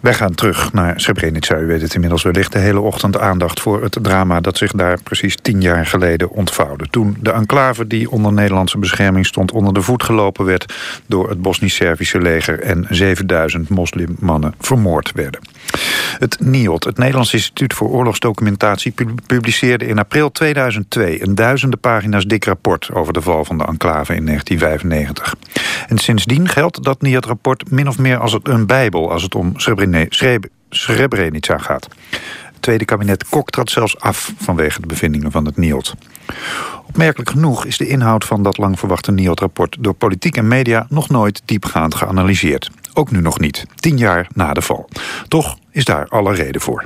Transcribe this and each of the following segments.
Wij gaan terug naar Srebrenica. U weet het inmiddels wellicht de hele ochtend aandacht voor het drama... dat zich daar precies tien jaar geleden ontvouwde. Toen de enclave die onder Nederlandse bescherming stond... onder de voet gelopen werd door het Bosnisch-Servische leger... en 7000 moslimmannen vermoord werden. Het NIOD, het Nederlands Instituut voor Oorlogsdocumentatie... publiceerde in april 2002 een duizenden pagina's dik rapport... over de val van de enclave in 1995. En sindsdien geldt dat NIOD-rapport min of meer als een bijbel... als het om Srebrenica gaat. Het tweede kabinet Kok trad zelfs af vanwege de bevindingen van het NIOD. Opmerkelijk genoeg is de inhoud van dat lang verwachte NIOD-rapport... door politiek en media nog nooit diepgaand geanalyseerd. Ook nu nog niet, tien jaar na de val. Toch is daar alle reden voor.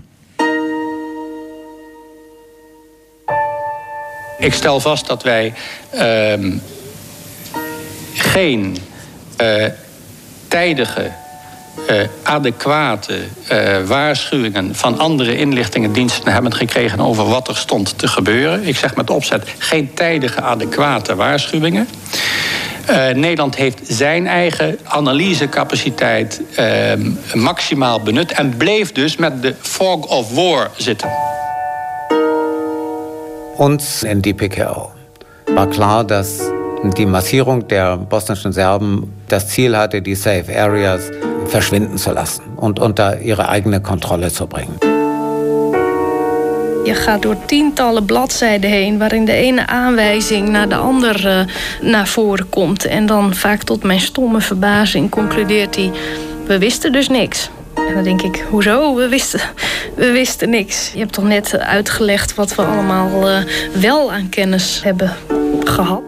Ik stel vast dat wij uh, geen uh, tijdige, uh, adequate uh, waarschuwingen van andere inlichtingendiensten hebben gekregen over wat er stond te gebeuren. Ik zeg met opzet geen tijdige, adequate waarschuwingen. Uh, Nederland heeft zijn eigen analysecapaciteit uh, maximaal benut en bleef dus met de fog of war zitten. Ons in DPKO war klar, dass die Massierung der bosnischen Serben das Ziel hatte, die safe areas verschwinden zu lassen und unter ihre eigene Kontrolle zu bringen. Je gaat door tientallen bladzijden heen... waarin de ene aanwijzing naar de andere naar voren komt. En dan vaak tot mijn stomme verbazing concludeert hij... we wisten dus niks. En dan denk ik, hoezo? We wisten, we wisten niks. Je hebt toch net uitgelegd wat we allemaal uh, wel aan kennis hebben gehad.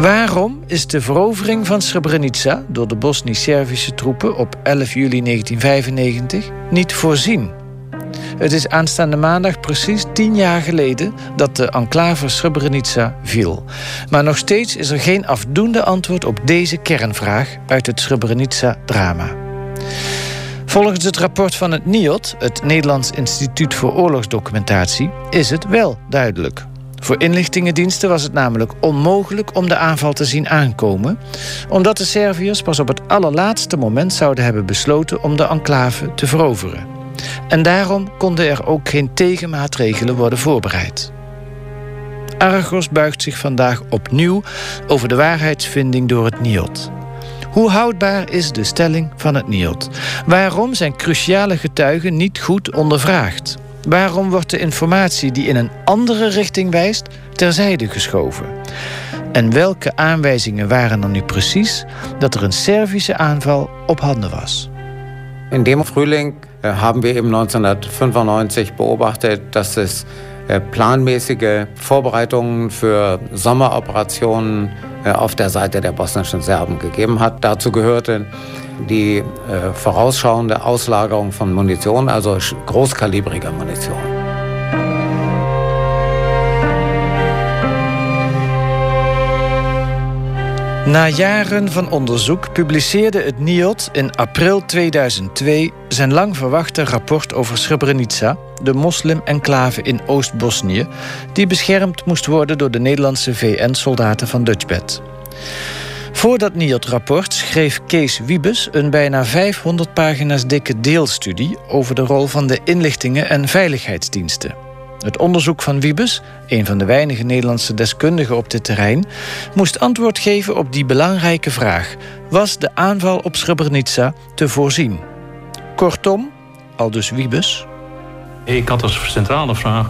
Waarom is de verovering van Srebrenica door de Bosnisch-Servische troepen op 11 juli 1995 niet voorzien? Het is aanstaande maandag precies tien jaar geleden dat de enclave Srebrenica viel. Maar nog steeds is er geen afdoende antwoord op deze kernvraag uit het Srebrenica-drama. Volgens het rapport van het NIOD, het Nederlands Instituut voor Oorlogsdocumentatie, is het wel duidelijk. Voor inlichtingendiensten was het namelijk onmogelijk om de aanval te zien aankomen, omdat de Serviërs pas op het allerlaatste moment zouden hebben besloten om de enclave te veroveren. En daarom konden er ook geen tegenmaatregelen worden voorbereid. Argos buigt zich vandaag opnieuw over de waarheidsvinding door het NIOD. Hoe houdbaar is de stelling van het NIOD? Waarom zijn cruciale getuigen niet goed ondervraagd? Waarom wordt de informatie die in een andere richting wijst terzijde geschoven? En welke aanwijzingen waren er nu precies dat er een Servische aanval op handen was? In dem Frühling haben wir eben 1995 beobachtet, dass es äh, planmäßige Vorbereitungen für Sommeroperationen auf der Seite der bosnischen Serben gegeben hat. Dazu gehörte die äh, vorausschauende Auslagerung von Munition, also großkalibriger Munition. Na jaren van onderzoek publiceerde het NIOD in april 2002 zijn lang verwachte rapport over Srebrenica, de moslim-enclave in Oost-Bosnië, die beschermd moest worden door de Nederlandse VN-soldaten van Dutchbed. Voor dat NIOD-rapport schreef Kees Wiebes een bijna 500 pagina's dikke deelstudie over de rol van de inlichtingen en veiligheidsdiensten. Het onderzoek van Wiebes, een van de weinige Nederlandse deskundigen op dit terrein, moest antwoord geven op die belangrijke vraag: was de aanval op Srebrenica te voorzien? Kortom, aldus Wiebes. Ik had als centrale vraag: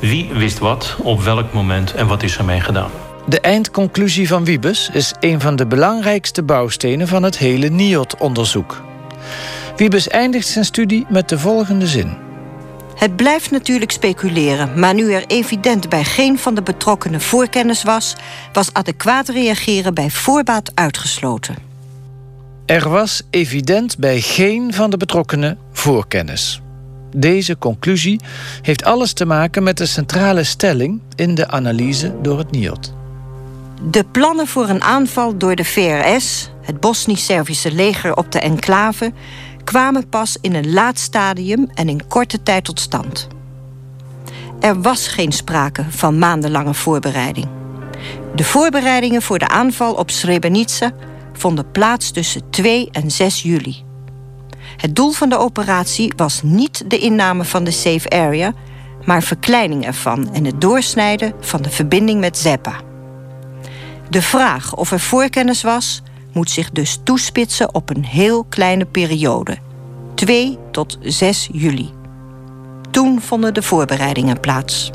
wie wist wat, op welk moment en wat is ermee gedaan? De eindconclusie van Wiebes is een van de belangrijkste bouwstenen van het hele NIOD-onderzoek. Wiebes eindigt zijn studie met de volgende zin. Het blijft natuurlijk speculeren, maar nu er evident bij geen van de betrokkenen voorkennis was, was adequaat reageren bij voorbaat uitgesloten. Er was evident bij geen van de betrokkenen voorkennis. Deze conclusie heeft alles te maken met de centrale stelling in de analyse door het NIOD. De plannen voor een aanval door de VRS, het Bosnisch-Servische leger op de enclave, kwamen pas in een laat stadium en in korte tijd tot stand. Er was geen sprake van maandenlange voorbereiding. De voorbereidingen voor de aanval op Srebrenica vonden plaats tussen 2 en 6 juli. Het doel van de operatie was niet de inname van de safe area, maar verkleining ervan en het doorsnijden van de verbinding met Zeppa. De vraag of er voorkennis was, moet zich dus toespitsen op een heel kleine periode, 2 tot 6 juli. Toen vonden de voorbereidingen plaats.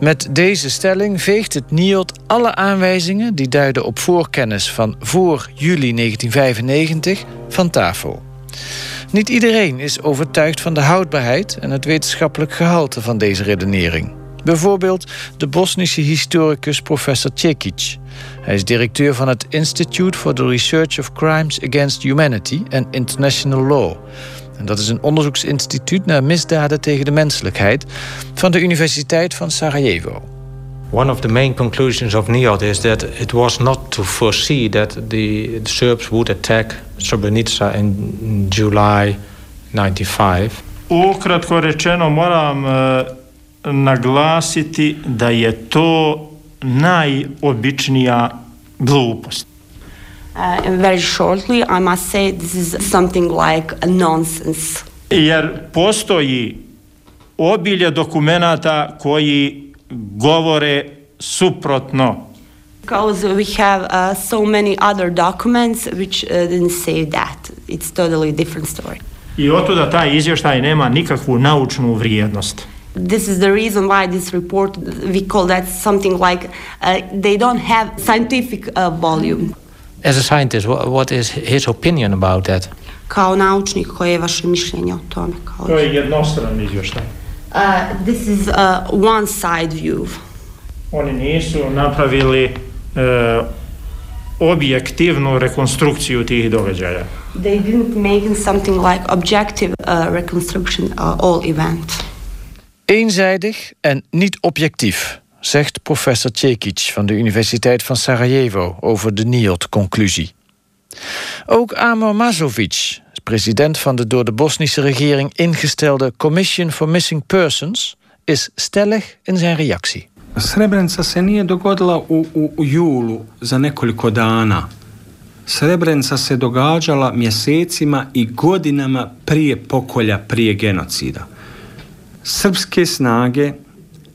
Met deze stelling veegt het NIOD alle aanwijzingen die duiden op voorkennis van voor juli 1995 van tafel. Niet iedereen is overtuigd van de houdbaarheid en het wetenschappelijk gehalte van deze redenering. Bijvoorbeeld de Bosnische historicus professor Cekic. Hij is directeur van het Institute for the Research of Crimes Against Humanity and International Law. En dat is een onderzoeksinstituut naar misdaden tegen de menselijkheid van de Universiteit van Sarajevo. One of the main conclusions of NIOD is that it was not to foresee that the, the Serbs would attack Srebrenica in July 95. Ukratko rečeno moram uh, naglasiti da je to najobičnija glupost. Uh, very shortly, I must say this is something like a nonsense. Jer postoji obilje dokumenata koji govore suprotno. Because we have uh, so many other documents which uh, didn't say that. It's totally different story. I otuda taj izvještaj nema nikakvu naučnu vrijednost. This is the reason why this report, we call that something like uh, they don't have scientific uh, volume. As a scientist, what, what is his opinion about that? Kao naučnik, koje je vaše mišljenje o tome? Kao... To je jednostran izvještaj. Uh, this is a one side view. Oni nisu napravili uh, objektivnu rekonstrukciju tih događaja. They didn't make something like objective uh, reconstruction uh, all event. Eenzijdig en niet objectief, zegt professor Cekic van de Universiteit van Sarajevo over de NIOD-conclusie. Ook Amor Mazovic, president van de door de Bosnische regering ingestelde Commission for Missing Persons, is stellig in zijn reactie. Srebrenica se nije dogodila u, u, u julu za nekoliko dana. Srebrenica se događala mjesecima i godinama prije pokolja, prije genocida. Srpske snage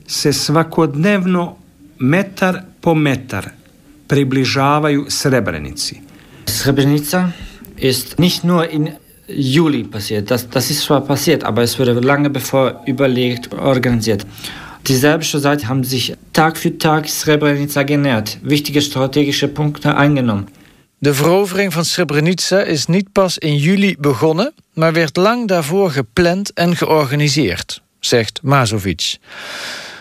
se svakodnevno metar po metar približavaju Srebrenici. Srebrenica ist nicht nur in Juli passiert. Das, das ist zwar passiert, aber es wurde lange bevor überlegt, organisiert. Die serbische Seite haben sich Tag für Tag Srebrenica genährt, wichtige strategische Punkte eingenommen. De verovering van Srebrenica is niet pas in juli begonnen, maar werd lang daarvoor gepland en georganiseerd, zegt Mazovic.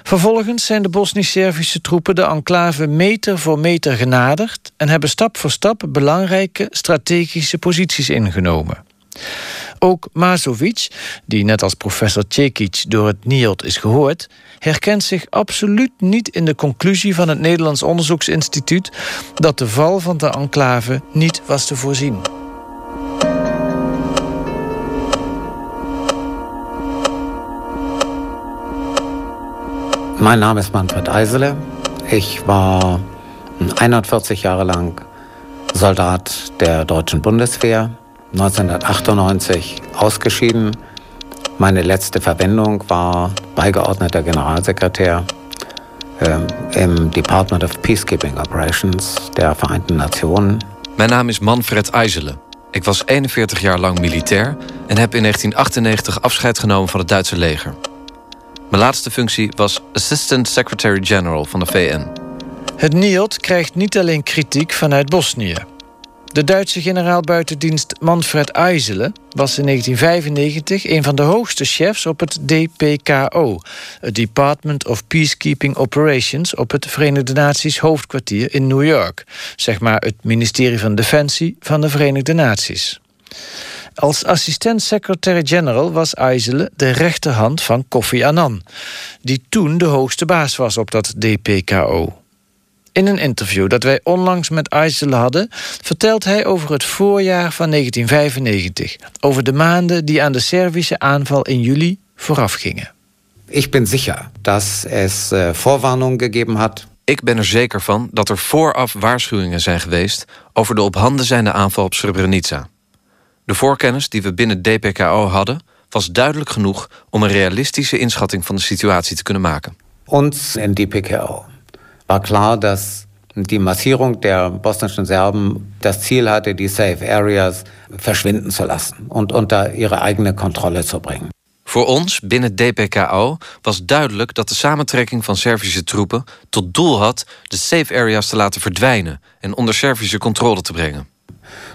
Vervolgens zijn de Bosnisch-Servische troepen de enclave meter voor meter genaderd en hebben stap voor stap belangrijke strategische posities ingenomen. Ook Mazovic, die net als professor Cekic door het NIOD is gehoord, herkent zich absoluut niet in de conclusie van het Nederlands Onderzoeksinstituut dat de val van de enclave niet was te voorzien. Mein Name ist Manfred Eisele. Ich war 41 Jahre lang Soldat der deutschen Bundeswehr, 1998 ausgeschieden. Meine letzte Verwendung war beigeordneter Generalsekretär äh, im Department of Peacekeeping Operations der Vereinten Nationen. Mijn naam is Manfred Eisele. Ik was 41 jaar lang militair en heb in 1998 afscheid genomen van het Duitse leger. Mijn laatste functie was Assistant Secretary-General van de VN. Het NIOD krijgt niet alleen kritiek vanuit Bosnië. De Duitse generaal buitendienst Manfred Eisele was in 1995 een van de hoogste chefs op het DPKO, het Department of Peacekeeping Operations, op het Verenigde Naties hoofdkwartier in New York, zeg maar het ministerie van Defensie van de Verenigde Naties. Als assistent-secretary-general was Eisele de rechterhand van Kofi Annan, die toen de hoogste baas was op dat DPKO. In een interview dat wij onlangs met Eisele hadden, vertelt hij over het voorjaar van 1995, over de maanden die aan de Servische aanval in juli voorafgingen. Ich bin sicher, dass es äh, Vorwarnungen gegeben hat Ik ben er zeker van dat er vooraf waarschuwingen zijn geweest over de op handen zijnde aanval op Srebrenica. De voorkennis die we binnen DPKO hadden, was duidelijk genoeg om een realistische inschatting van de situatie te kunnen maken. Ons in DPKO war klar, dass die Massierung der bosnischen Serben das Ziel hatte, die safe areas verschwinden zu lassen und unter ihre eigene Kontrolle zu bringen. Voor ons binnen DPKO was duidelijk dat de samentrekking van Servische troepen tot doel had de safe areas te laten verdwijnen en onder Servische controle te brengen.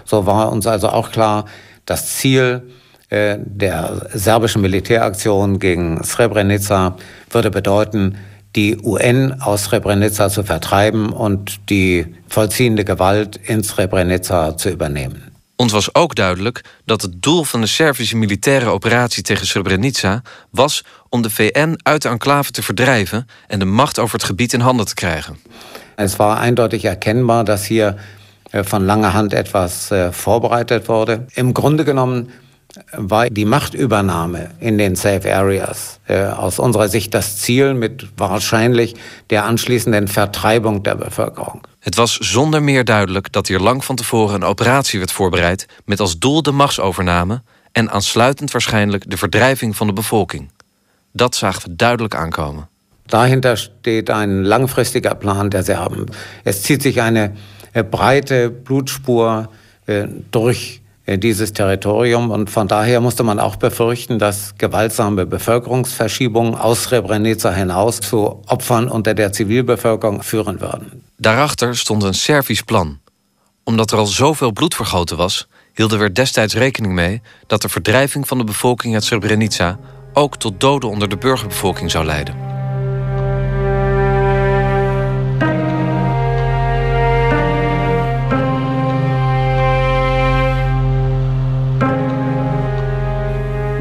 So war uns also auch klar, das Ziel äh, der serbischen Militäraktion gegen Srebrenica würde bedeuten, die UN aus Srebrenica zu vertreiben und die vollziehende Gewalt in Srebrenica zu übernehmen. Ons was ook duidelijk dat het doel van de Servische militaire operatie tegen Srebrenica was om de VN uit de enclave te verdrijven en de macht over het gebied in handen te krijgen. Es war eindeutig erkennbar, dass hier von langer Hand etwas äh, vorbereitet wurde. Im Grunde genommen war die Machtübernahme in den Safe Areas äh, aus unserer Sicht das Ziel mit wahrscheinlich der anschließenden Vertreibung der Bevölkerung. Het was zonder meer duidelijk dat hier lang van tevoren een operatie werd voorbereid met als doel de machtsovername en aansluitend waarschijnlijk de verdrijving van de bevolking. Dat zagen we duidelijk aankomen. Dahinter steht ein langfristiger Plan der Serben. Es zieht sich eine äh, breite Blutspur äh, durch äh, dieses Territorium. Und von daher musste man auch befürchten, dass gewaltsame Bevölkerungsverschiebungen aus Srebrenica hinaus zu Opfern unter der Zivilbevölkerung führen würden. Daarachter stond een Servisch plan. Omdat er al zoveel bloed vergoten was, hielden we er destijds rekening mee dat de verdrijving van de bevolking uit Srebrenica ook tot doden onder de burgerbevolking zou leiden.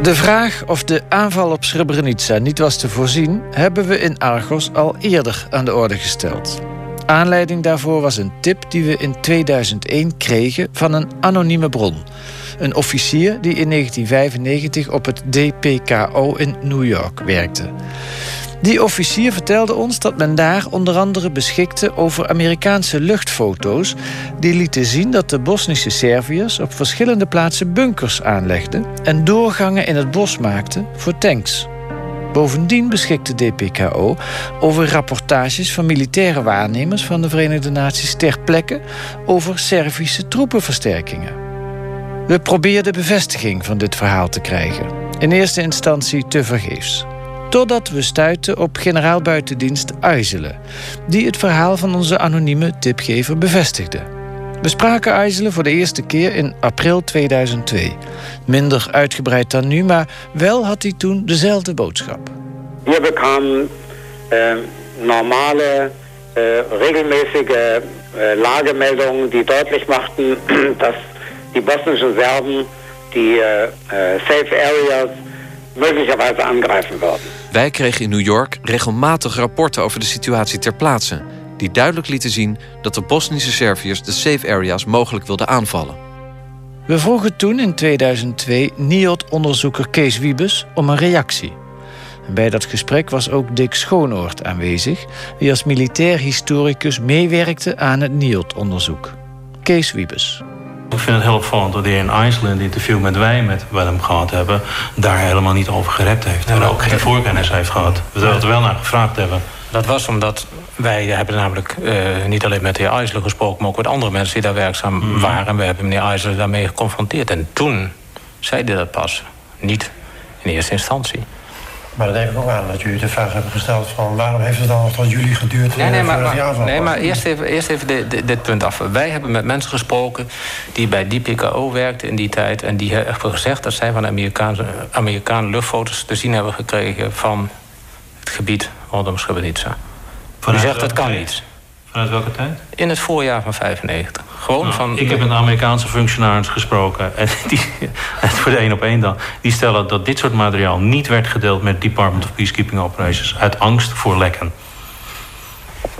De vraag of de aanval op Srebrenica niet was te voorzien, hebben we in Argos al eerder aan de orde gesteld. Aanleiding daarvoor was een tip die we in 2001 kregen van een anonieme bron. Een officier die in 1995 op het DPKO in New York werkte. Die officier vertelde ons dat men daar onder andere beschikte over Amerikaanse luchtfoto's die lieten zien dat de Bosnische Serviërs op verschillende plaatsen bunkers aanlegden en doorgangen in het bos maakten voor tanks. Bovendien beschikte DPKO over rapportages van militaire waarnemers van de Verenigde Naties ter plekke over Servische troepenversterkingen. We probeerden bevestiging van dit verhaal te krijgen. In eerste instantie tevergeefs. Totdat we stuitten op generaal buitendienst die het verhaal van onze anonieme tipgever bevestigde. We spraken Uizelen voor de eerste keer in april 2002. Minder uitgebreid dan nu, maar wel had hij toen dezelfde boodschap. Wir bekamen äh, normale, äh, regelmäßige Lagemeldungen, die deutlich machten, dass die bosnischen Serben die safe areas möglicherweise angreifen würden. Wij kregen in New York regelmatig rapporten over de situatie ter plaatse, die duidelijk lieten zien dat de Bosnische Serviërs de safe areas mogelijk wilden aanvallen. We vroegen toen in 2002 NIOD-onderzoeker Kees Wiebes om een reactie. Bij dat gesprek was ook Dick Schoonoort aanwezig, die als militair historicus meewerkte aan het NIOD-onderzoek. Kees Wiebes. Ik vind het heel opvallend dat hij in IJsland interview met wij met hem gehad hebben, daar helemaal niet over gerept heeft. en ook geen voorkennis heeft gehad. We er wel naar gevraagd hebben. Dat was omdat wij hebben namelijk uh, niet alleen met de heer gesproken... maar ook met andere mensen die daar werkzaam mm. waren. We hebben meneer IJsselen daarmee geconfronteerd. En toen zei hij dat pas. Niet in eerste instantie. Maar dat neem ik ook aan dat jullie de vraag hebben gesteld van waarom heeft het dan nog tot jullie geduurd? Nee, nee, maar, maar, nee, maar eerst even, eerst even dit, dit, punt af. Wij hebben met mensen gesproken die bij DPKO werkten in die tijd. En die hebben gezegd dat zij van Amerikaanse, Amerikaanse luchtfoto's te zien hebben gekregen van het gebied rondom Srebrenica. U zegt dat kan niet. Vanuit welke tijd? In het voorjaar van 95. Gewoon nou, van... Ik heb met Amerikaanse functionaris gesproken. En die, voor de één op één dan. Die stellen dat dit soort materiaal niet werd gedeeld met Department of Peacekeeping Operations. Uit angst voor lekken.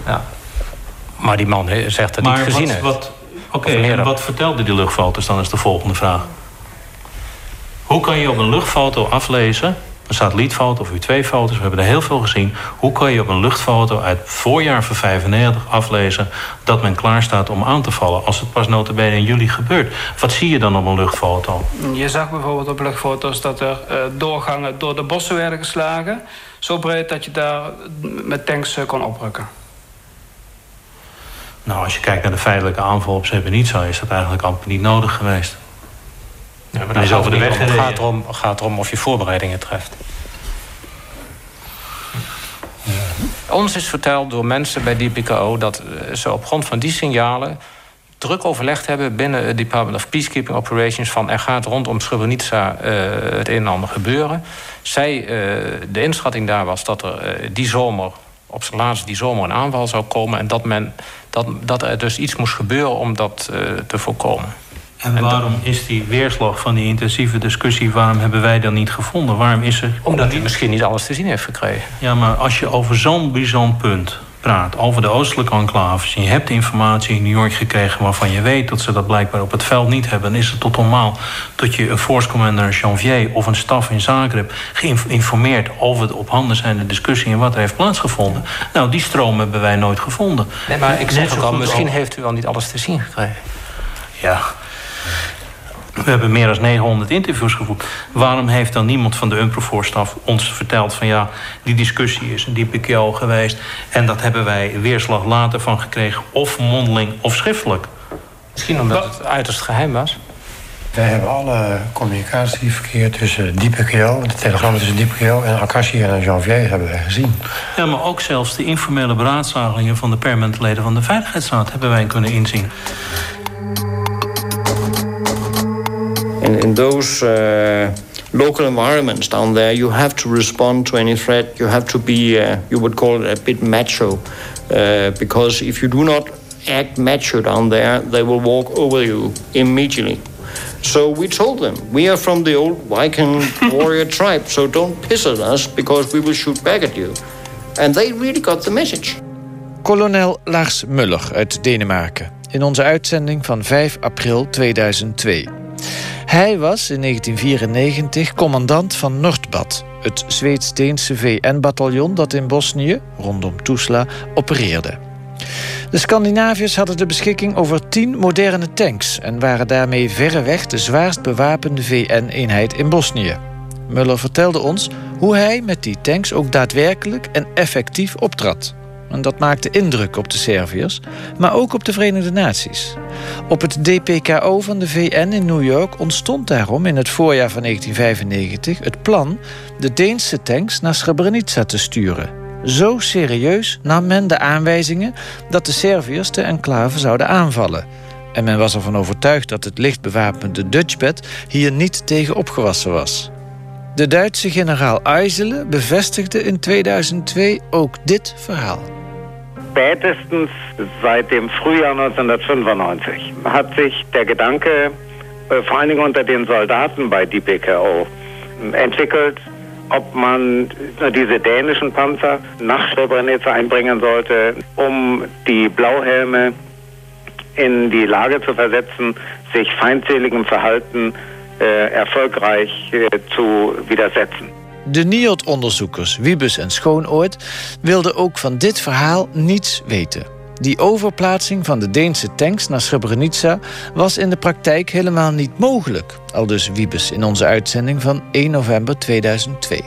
Ja. Maar die man zegt dat hij het gezien heeft. Oké, okay, en wat vertelde die luchtfoto's dan is de volgende vraag. Hoe kan je op een luchtfoto aflezen een satellietfoto of U2-foto's. We hebben er heel veel gezien. Hoe kan je op een luchtfoto uit voorjaar van 95 aflezen... dat men klaar staat om aan te vallen als het pas notabene in juli gebeurt? Wat zie je dan op een luchtfoto? Je zag bijvoorbeeld op luchtfoto's dat er uh, doorgangen door de bossen werden geslagen. Zo breed dat je daar met tanks uh, kon oprukken. Nou, als je kijkt naar de feitelijke aanval op Srebrenica... is dat eigenlijk amper niet nodig geweest. Ja, maar dan is over de weg Het gaat erom, gaat erom of je voorbereidingen treft. Ja. Ons is verteld door mensen bij DPKO dat eh, ze op grond van die signalen druk overlegd hebben binnen het Department of Peacekeeping Operations... van er gaat rondom Srebrenica uh, het een en ander gebeuren. Zij, uh, de inschatting daar was dat er uh, die zomer, op zijn laatst die zomer... een aanval zou komen en dat, men, dat, dat er dus iets moest gebeuren om dat te voorkomen. En waarom is die weerslag van die intensieve discussie... waarom hebben wij dat niet gevonden? Waarom is er... Omdat hij misschien niet alles te zien heeft gekregen. Ja, maar als je over zo'n bijzonder punt praat... over de oostelijke enclaves... en je hebt informatie in New York gekregen... waarvan je weet dat ze dat blijkbaar op het veld niet hebben... dan is het tot normaal dat je een force commander Janvier... of een staf in Zagreb geïnformeerd over de op handen zijnde discussie... en wat er heeft plaatsgevonden. Nou, die stroom hebben wij nooit gevonden. Nee, maar ik zeg ook al, misschien heeft u al niet alles te zien gekregen. Ja, we hebben meer dan 900 interviews gevoerd. Waarom heeft dan niemand van de UNPROFOR-staf ons verteld... van ja, die discussie is een DPKO geweest... en dat hebben wij weerslag later van gekregen... of mondeling of schriftelijk. Misschien omdat het uiterst geheim was? Wij hebben alle communicatieverkeer tussen DPKO... de telegram tussen DPKO en Akashi en Janvier hebben wij gezien. Ja, maar ook zelfs de informele beraadslagingen... van de permanente leden van de Veiligheidsraad hebben wij kunnen inzien. In, in those uh, local environments down there, you have to respond to any threat. You have to be, uh, you would call it a bit macho, uh, because if you do not act macho down there, they will walk over you immediately. So we told them, we are from the old Viking warrior tribe, so don't piss at us because we will shoot back at you. And they really got the message. Kolonel Lars Muller uit Denemarken. In onze uitzending van 5 april 2002. Hij was in 1994 commandant van Nordbad, het Zweeds-Deense VN-bataljon dat in Bosnië, rondom Tuzla, opereerde. De Scandinaviërs hadden de beschikking over tien moderne tanks en waren daarmee verreweg de zwaarst bewapende VN-eenheid in Bosnië. Muller vertelde ons hoe hij met die tanks ook daadwerkelijk en effectief optrad. En dat maakte indruk op de Serviërs, maar ook op de Verenigde Naties. Op het DPKO van de VN in New York ontstond daarom in het voorjaar van 1995 het plan de Deense tanks naar Srebrenica te sturen. Zo serieus nam men de aanwijzingen dat de Serviërs de enclave zouden aanvallen. En men was ervan overtuigd dat het licht bewapende Dutchbed hier niet tegen opgewassen was. De Duitse generaal Eisele bevestigde in 2002 ook dit verhaal. Spätestens seit dem Frühjahr 1995 hat sich der Gedanke, äh, vor allen Dingen unter den Soldaten bei DPKO, entwickelt, ob man diese dänischen Panzer nach Srebrenica einbringen sollte, um die Blauhelme in die Lage zu versetzen, sich feindseligem Verhalten äh, erfolgreich äh, zu widersetzen. De NIOD-onderzoekers Wiebes en Schoonoord wilden ook van dit verhaal niets weten. Die overplaatsing van de Deense tanks naar Srebrenica was in de praktijk helemaal niet mogelijk. Al dus Wiebes in onze uitzending van 1 november 2002.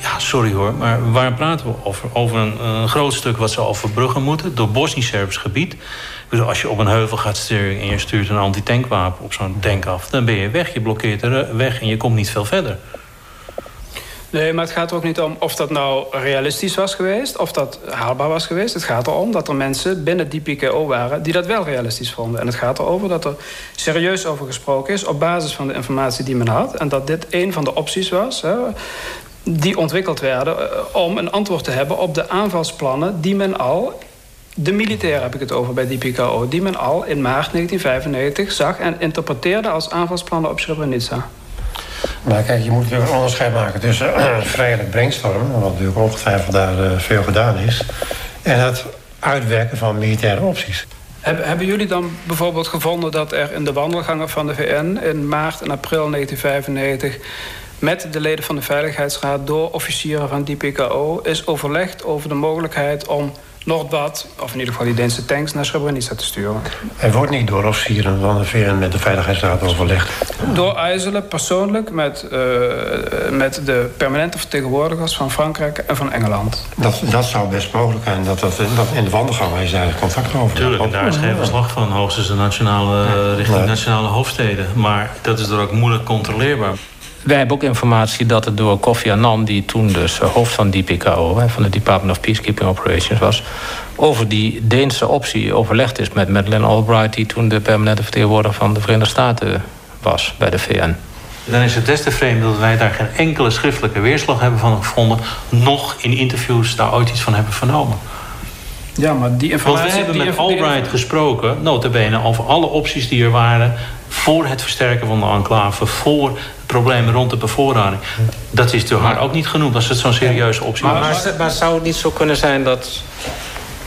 Ja, sorry hoor, maar waar praten we over? Over een, groot stuk wat ze overbruggen moeten door Bosnisch-Serbisch gebied. Dus als je op een heuvel gaat sturen en je stuurt een antitankwapen op zo'n tank af, dan ben je weg. Je blokkeert de weg en je komt niet veel verder. Nee, maar het gaat er ook niet om of dat nou realistisch was geweest... of dat haalbaar was geweest. Het gaat erom dat er mensen binnen die PKO waren... die dat wel realistisch vonden. En het gaat erover dat er serieus over gesproken is... op basis van de informatie die men had. En dat dit een van de opties was... Hè, die ontwikkeld werden eh, om een antwoord te hebben... op de aanvalsplannen die men al de militairen heb ik het over bij die PKO... die men al in maart 1995 zag en interpreteerde als aanvalsplannen op Srebrenica. Maar kijk, je moet natuurlijk een onderscheid maken tussen uh, vrijelijk brainstormen, wat natuurlijk ongetwijfeld daar uh, veel gedaan is, en het uitwerken van militaire opties. Hebben jullie dan bijvoorbeeld gevonden dat er in de wandelgangen van de VN in maart en april 1995 met de leden van de Veiligheidsraad door officieren van DPKO is overlegd over de mogelijkheid om Noordbad, of in ieder geval die Deense tanks, naar Srebrenica te sturen. Er wordt niet door officieren van de VN met de Veiligheidsraad overlegd. Door IJzelen persoonlijk met, uh, met de permanente vertegenwoordigers van Frankrijk en van Engeland. Dat, dat zou best mogelijk zijn. Dat, dat, dat in de wandelgang is eigenlijk contact over. Tuurlijk, en daar is geen verslag van. Hoogstens de nationale, richting nationale hoofdsteden. Maar dat is er ook moeilijk controleerbaar. Wij hebben ook informatie dat het door Kofi Annan, die toen dus eh, hoofd van DPKO, van de Department of Peacekeeping Operations was, over die Deense optie overlegd is met Madeleine Albright, die toen de permanente vertegenwoordiger van de Verenigde Staten was bij de VN. Dan is het des te vreemd dat wij daar geen enkele schriftelijke weerslag hebben van gevonden, nog in interviews daar ooit iets van hebben vernomen. Ja, maar die informatie... Want we hebben met Albright gesproken, notabene, over alle opties die er waren... voor het versterken van de enclave, voor problemen rond de bevoorrading. Dat is door haar ook niet genoemd als het zo'n serieuze optie maar, was. Maar, maar, zou het niet zo kunnen zijn dat...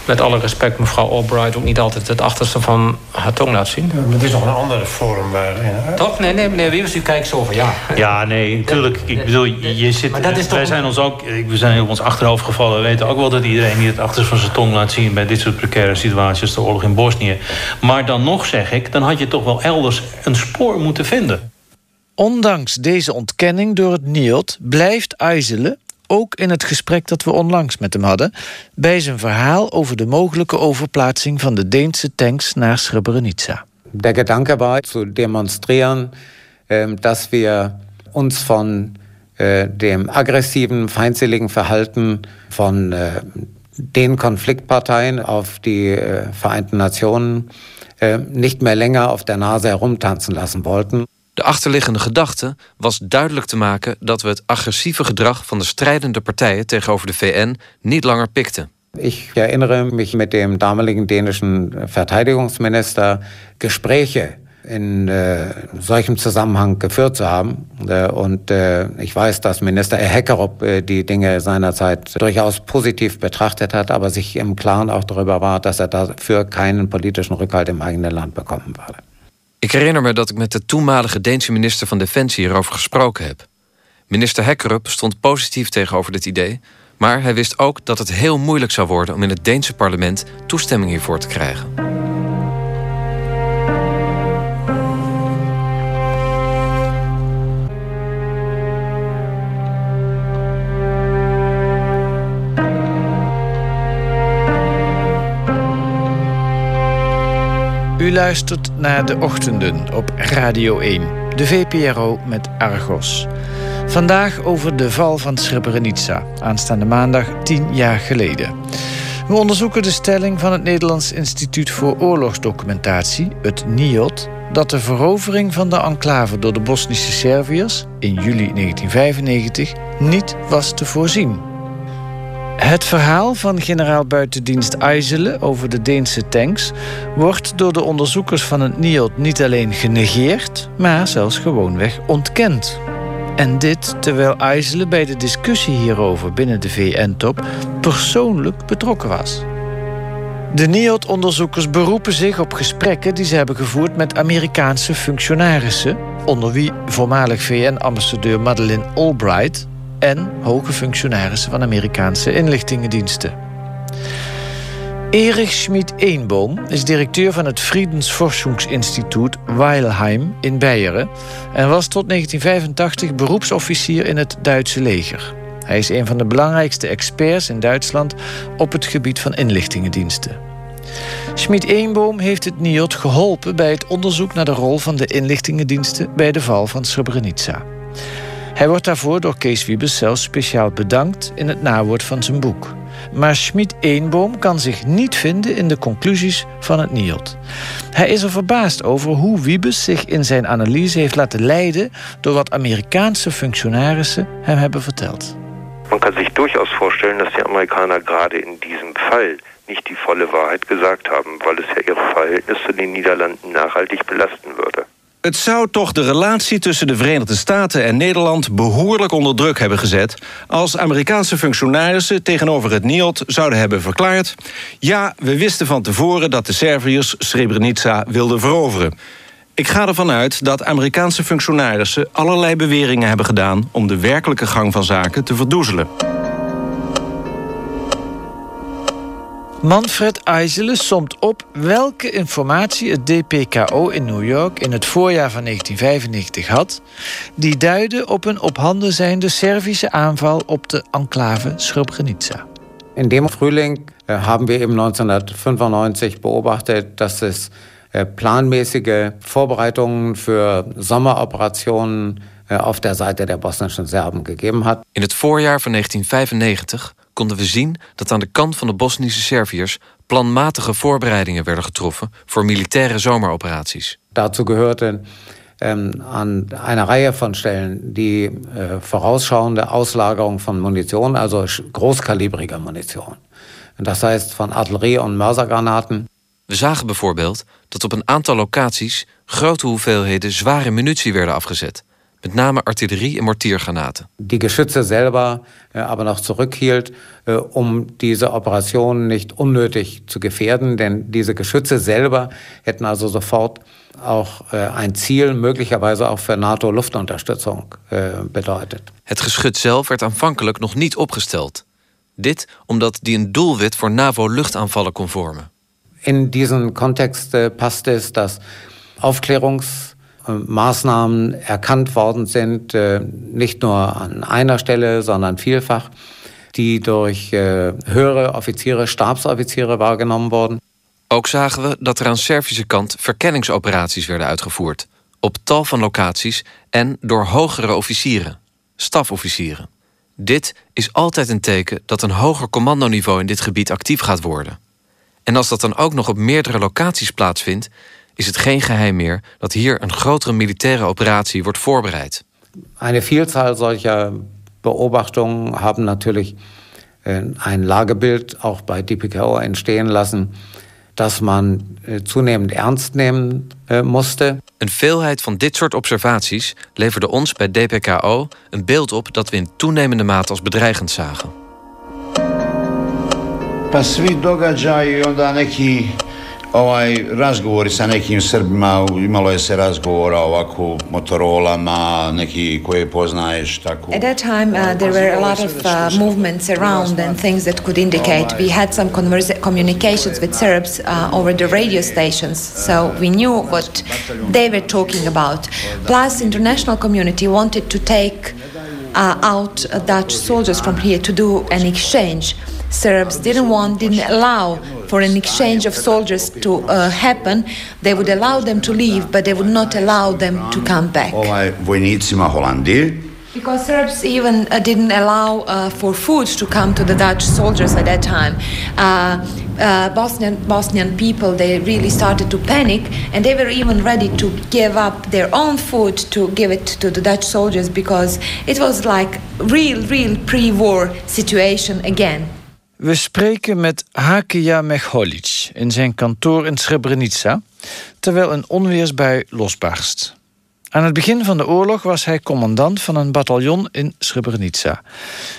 met alle respect mevrouw Albright ook niet altijd het achterste van haar tong laat zien? Ja, het is nog een ander forum waarin... Toch? Nee, nee, meneer Wiebes, u kijkt zo over ja. Ja, nee, natuurlijk. Ik bedoel, je zit... Maar dat is toch wij zijn ons ook... We zijn op ons achterhoofd gevallen. We weten ook wel dat iedereen niet het achterste van zijn tong laat zien... bij dit soort precaire situaties, de oorlog in Bosnië. Maar dan nog zeg ik, dan had je toch wel elders een spoor moeten vinden. Ondanks deze ontkenning door het NIOD blijft IJzelen, ook in het gesprek dat we onlangs met hem hadden, bij zijn verhaal over de mogelijke overplaatsing van de Deense tanks naar Srebrenica. Der Gedanke war zu demonstrieren, ähm, dass wir uns von äh, dem aggressiven, feindseligen Verhalten von äh, den Konfliktparteien auf die äh, Vereinten Nationen nicht mehr länger auf der Nase herumtanzen lassen wollten. De achterliggende gedachte was duidelijk te maken dat we het agressieve gedrag van de strijdende partijen tegenover de VN niet langer pikten. Ich erinnere mich mit dem damaligen dänischen Verteidigungsminister Gespräche in äh, solchem Zusammenhang geführt zu haben. Und äh, ich weiß, dass Minister Heckerop äh, die Dinge seinerzeit durchaus positiv betrachtet hat, aber sich im Klaren auch darüber war, dass er dafür keinen politischen Rückhalt im eigenen Land bekommen würde. Ik herinner me dat ik met de toenmalige Deense minister van Defensie hierover gesproken heb. Minister Hekkerup stond positief tegenover dit idee, maar hij wist ook dat het heel moeilijk zou worden om in het Deense parlement toestemming hiervoor te krijgen. U luistert naar de ochtenden op Radio 1, de VPRO met Argos. Vandaag over de val van Srebrenica, aanstaande maandag tien jaar geleden. We onderzoeken de stelling van het Nederlands Instituut voor Oorlogsdocumentatie, het NIOD, dat de verovering van de enclave door de Bosnische Serviërs in juli 1995 niet was te voorzien. Het verhaal van generaal buitendienst IJzelen over de Deense tanks wordt door de onderzoekers van het NIOD niet alleen genegeerd, maar zelfs gewoonweg ontkend. En dit terwijl IJzelen bij de discussie hierover binnen de VN-top persoonlijk betrokken was. De NIOD-onderzoekers beroepen zich op gesprekken die ze hebben gevoerd met Amerikaanse functionarissen, onder wie voormalig VN-ambassadeur Madeleine Albright en hoge functionarissen van Amerikaanse inlichtingendiensten. Erich Schmid-Eenboom is directeur van het Friedensforschungsinstituut Weilheim in Beieren en was tot 1985 beroepsofficier in het Duitse leger. Hij is een van de belangrijkste experts in Duitsland op het gebied van inlichtingendiensten. Schmid-Eenboom heeft het NIOD geholpen bij het onderzoek naar de rol van de inlichtingendiensten bij de val van Srebrenica. Hij wordt daarvoor door Kees Wiebes zelfs speciaal bedankt in het nawoord van zijn boek. Maar Schmid-Eenboom kan zich niet vinden in de conclusies van het NIOD. Hij is er verbaasd over hoe Wiebes zich in zijn analyse heeft laten leiden door wat Amerikaanse functionarissen hem hebben verteld. Man kann sich durchaus vorstellen, dass die Amerikaner gerade in diesem Fall nicht die volle Wahrheit gesagt haben, weil es ja ihre Verhältnisse in den Niederlanden nachhaltig belasten würde. Het zou toch de relatie tussen de Verenigde Staten en Nederland behoorlijk onder druk hebben gezet als Amerikaanse functionarissen tegenover het NIOD zouden hebben verklaard: ja, we wisten van tevoren dat de Serviërs Srebrenica wilden veroveren. Ik ga ervan uit dat Amerikaanse functionarissen allerlei beweringen hebben gedaan om de werkelijke gang van zaken te verdoezelen. Manfred Eisele somt op welke informatie het DPKO in New York in het voorjaar van 1995 had, die duidde op een op handen zijnde Servische aanval op de enclave Srebrenica. In dem Frühling haben wir eben 1995 beobachtet, dass es äh, planmäßige Vorbereitungen für Sommeroperationen auf der Seite der bosnischen Serben gegeben hat. In het voorjaar van 1995 konden we zien dat aan de kant van de Bosnische Serviërs planmatige voorbereidingen werden getroffen voor militaire zomeroperaties. Dazu gehörte ähm, an einer Reihe von Stellen die äh, vorausschauende Auslagerung von Munition, also großkalibriger Munition. Das heißt von Artillerie- und Mörsergranaten. We zagen bijvoorbeeld dat op een aantal locaties grote hoeveelheden zware munitie werden afgezet met name artillerie en mortiergranaten. Die Geschütze selber äh, aber noch zurückhielt, äh, um diese Operation nicht unnötig zu gefährden, denn diese Geschütze selber hätten also sofort auch äh, ein Ziel, möglicherweise auch für NATO-Luftunterstützung bedeutet. Het geschut zelf werd aanvankelijk nog niet opgesteld. Dit omdat die een doelwit voor NAVO-luchtaanvallen kon vormen. In diesen Kontext passt es, dass Aufklärungs Maßnahmen erkannt worden sind, äh, nicht nur an einer Stelle, sondern vielfach, die durch äh, höhere Offiziere, Stabsoffiziere wahrgenommen worden. Ook zagen we dat er aan Servische kant verkenningsoperaties werden uitgevoerd. Op tal van locaties en door hogere officieren, stafofficieren. Dit is altijd een teken dat een hoger commandoniveau in dit gebied actief gaat worden. En als dat dan ook nog op meerdere locaties plaatsvindt, is het geen geheim meer dat hier een grotere militaire operatie wordt voorbereid. Eine Vielzahl solcher Beobachtungen haben natürlich äh, ein Lagebild auch bei DPKO entstehen lassen, das man äh, zunehmend ernst nehmen äh, musste. Een veelheid van dit soort observaties leverde ons bij DPKO een beeld op dat we in toenemende mate als bedreigend zagen. Pa svi događaji onda neki ovaj, razgovori sa nekim Srbima, imalo je se razgovora ovako Motorolama, neki koje poznaješ, tako. At that time uh, there were a lot of uh, movements around and things that could indicate. We had some communications with Serbs uh, over the radio stations, so we knew what they were talking about. Plus, international community wanted to take uh, out Dutch soldiers from here to do an exchange. Serbs didn't want, didn't allow for an exchange of soldiers to uh, happen. They would allow them to leave, but they would not allow them to come back. Ovaj, vojnicima Holandije. Because Serbs even uh, didn't allow uh, for food to come to the Dutch soldiers at that time. Uh, uh, Bosnian, Bosnian people, they really started to panic and they were even ready to give up their own food to give it to the Dutch soldiers because it was like real, real pre-war situation again. We spreken met Hakija Mecholic in zijn kantoor in Srebrenica, terwijl een onweersbui losbarst. Aan het begin van de oorlog was hij commandant van een bataljon in Srebrenica.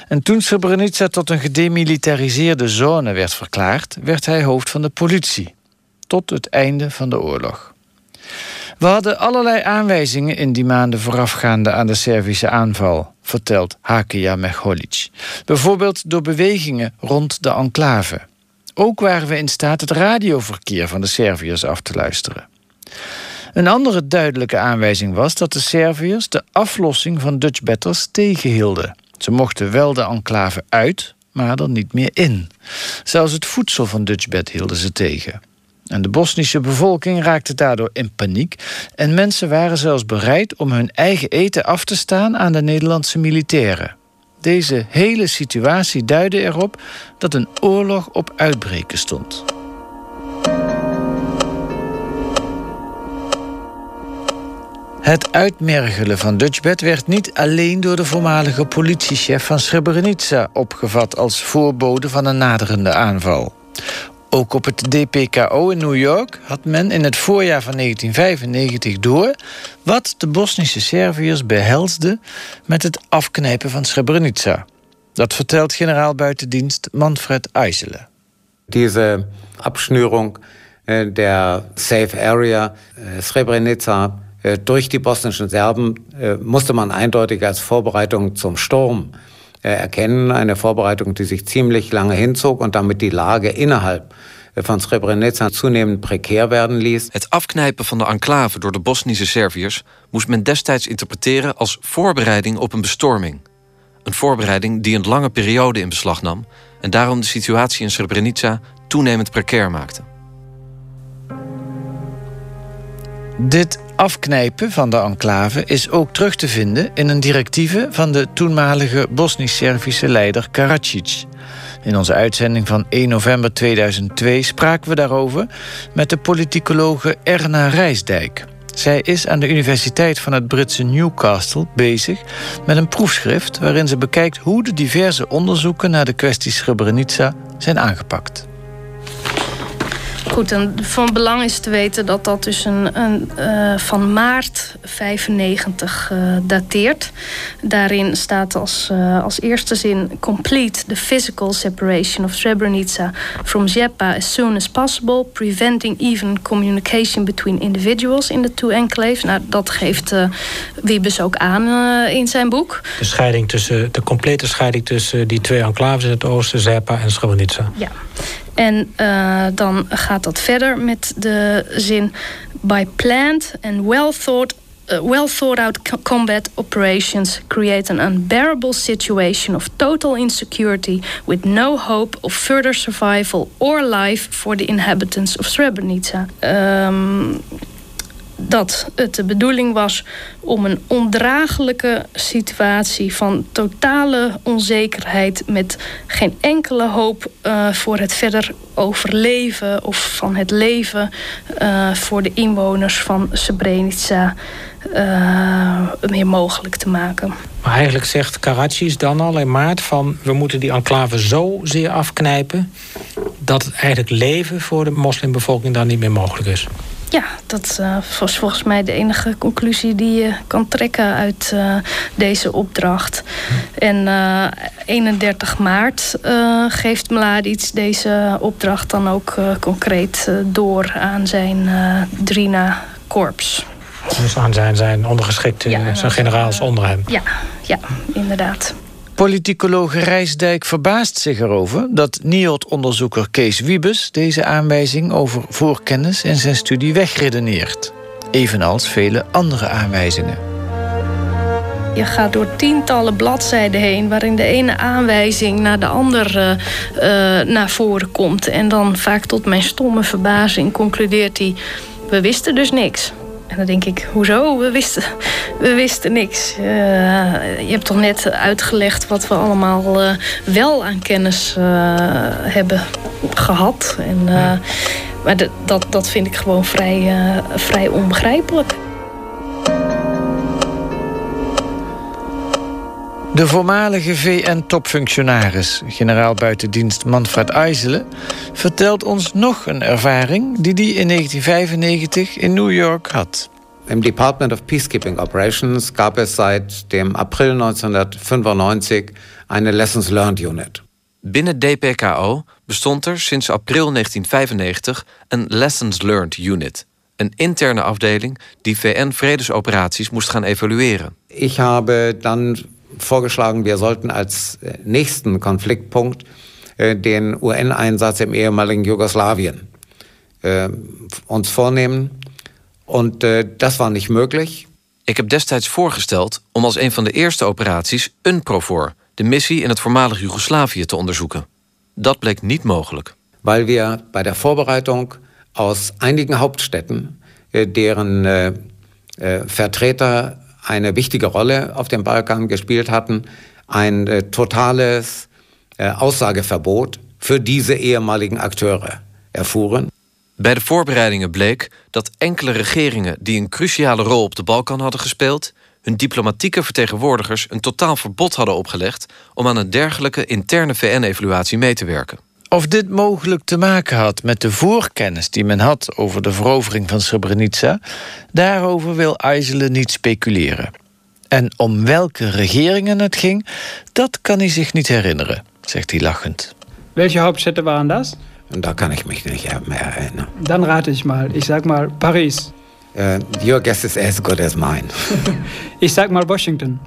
En toen Srebrenica tot een gedemilitariseerde zone werd verklaard, werd hij hoofd van de politie. Tot het einde van de oorlog. We hadden allerlei aanwijzingen in die maanden voorafgaande aan de Servische aanval, vertelt Hakia Mecholic. Bijvoorbeeld door bewegingen rond de enclave. Ook waren we in staat het radioverkeer van de Serviërs af te luisteren. Een andere duidelijke aanwijzing was dat de Serviërs de aflossing van Dutch tegenhielden. Ze mochten wel de enclave uit, maar er niet meer in. Zelfs het voedsel van Dutchbed hielden ze tegen. En de Bosnische bevolking raakte daardoor in paniek en mensen waren zelfs bereid om hun eigen eten af te staan aan de Nederlandse militairen. Deze hele situatie duidde erop dat een oorlog op uitbreken stond. Het uitmergelen van Dutchbed werd niet alleen door de voormalige politiechef van Srebrenica opgevat als voorbode van een naderende aanval. Ook op het DPKO in New York had men in het voorjaar van 1995 door wat de Bosnische Serviërs behelsde met het afknijpen van Srebrenica. Dat vertelt generaal buitendienst Manfred Eisele. Diese Abschnürung äh, der Safe Area äh, Srebrenica äh, durch die bosnischen Serben musste man eindeutig als Vorbereitung zum Sturm erkennen. Eine Vorbereitung, die sich ziemlich lange hinzog und damit die Lage innerhalb van Srebrenica zunehmend precair werden ließ. Het afknijpen van de enclave door de Bosnische Serviërs moest men destijds interpreteren als voorbereiding op een bestorming. Een voorbereiding die een lange periode in beslag nam en daarom de situatie in Srebrenica toenemend precair maakte. Dit afknijpen van de enclave is ook terug te vinden in een directieve van de toenmalige Bosnisch-Servische leider Karadzic. In onze uitzending van 1 november 2002 spraken we daarover met de politicologe Erna Rijsdijk. Zij is aan de Universiteit van het Britse Newcastle bezig met een proefschrift waarin ze bekijkt hoe de diverse onderzoeken naar de kwestie Srebrenica zijn aangepakt. Goed, en van belang is te weten dat dat dus een, een uh, van maart 95 uh, dateert. Daarin staat als, uh, als eerste zin... complete the physical separation of Srebrenica from Zepa as soon as possible... preventing even communication between individuals in the two enclaves. Nou, dat geeft Wiebes ook aan in zijn boek. De, scheiding tussen, de complete scheiding tussen die twee enclaves in het oosten... Zepa en Srebrenica. Ja. En uh, dan gaat dat verder met de zin... by planned and well thought uh, well thought out combat operations create an unbearable situation of total insecurity with no hope of further survival or life for the inhabitants of Srebrenica. Um, dat het de bedoeling was om een ondraaglijke situatie van totale onzekerheid met geen enkele hoop uh, voor het verder overleven of van het leven uh, voor de inwoners van Srebrenica uh, meer mogelijk te maken. Maar eigenlijk zegt Karadzic dan al in maart van we moeten die enclave zo zeer afknijpen dat het eigenlijk leven voor de moslimbevolking dan niet meer mogelijk is. Ja, dat uh, was volgens mij de enige conclusie die je kan trekken uit uh, deze opdracht. En uh, 31 maart geeft Mladic deze opdracht dan ook concreet door aan zijn Drina-korps. Dus aan zijn, zijn ondergeschikte, ja, zijn generaals onder hem? Ja, ja inderdaad. Politicologe Rijsdijk verbaast zich erover dat NIOD-onderzoeker Kees Wiebes deze aanwijzing over voorkennis in zijn studie wegredeneert. Evenals vele andere aanwijzingen. Je gaat door tientallen bladzijden heen waarin de ene aanwijzing naar de andere uh, naar voren komt. En dan vaak tot mijn stomme verbazing concludeert hij: we wisten dus niks. En dan denk ik, hoezo? We wisten, we wisten niks. Uh, je hebt toch net uitgelegd wat we allemaal uh, wel aan kennis uh, hebben gehad. En, maar dat, dat vind ik gewoon vrij, vrij onbegrijpelijk. De voormalige VN-topfunctionaris, generaal buitendienst Manfred Eisele, vertelt ons nog een ervaring die hij in 1995 in New York had. Im Department of Peacekeeping Operations gab es seit dem April 1995 eine Lessons Learned Unit. Binnen DPKO bestond er sinds april 1995 een Lessons Learned Unit. Een interne afdeling die VN-vredesoperaties moest gaan evalueren. Ich habe dann vorgeschlagen, wir sollten als äh, nächsten Konfliktpunkt äh, den UN-Einsatz im ehemaligen Jugoslawien äh, uns vornehmen. Und das war nicht möglich. Ik heb destijds voorgesteld om als een van de eerste operaties UNPROFOR, de missie in het voormalig Joegoslavië, te onderzoeken. Dat bleek niet mogelijk. Weil wir bei der Vorbereitung aus einigen Hauptstädten, deren Vertreter eine wichtige Rolle auf dem Balkan gespielt hatten, ein äh, totales äh, Aussageverbot für diese ehemaligen Akteure erfuhren. Bij de voorbereidingen bleek dat enkele regeringen die een cruciale rol op de Balkan hadden gespeeld, hun diplomatieke vertegenwoordigers een totaal verbod hadden opgelegd om aan een dergelijke interne VN-evaluatie mee te werken. Of dit mogelijk te maken had met de voorkennis die men had over de verovering van Srebrenica, daarover wil Eisele niet speculeren. En om welke regeringen het ging, dat kan hij zich niet herinneren, zegt hij lachend. Welche Hauptstädte waren das? Da kann ich mich nicht mehr erinnern. Dann rate ich mal. Ich sag mal Paris. Uh, your guess is as good as mine. ich sag mal Washington.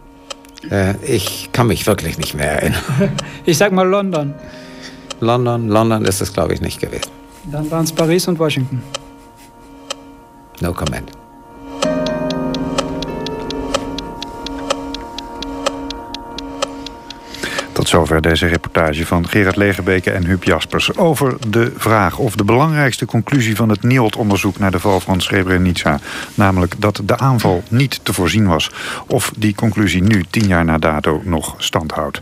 Uh, ich kann mich wirklich nicht mehr erinnern. ich sag mal London. London, London ist es, glaube ich, nicht gewesen. Dann waren es Paris und Washington. No comment. Tot zover deze reportage van Gerard Legerbeke en Huub Jaspers... over de vraag of de belangrijkste conclusie van het NIOD-onderzoek... naar de val van Srebrenica, namelijk dat de aanval niet te voorzien was... of die conclusie nu, tien jaar na dato, nog stand houdt.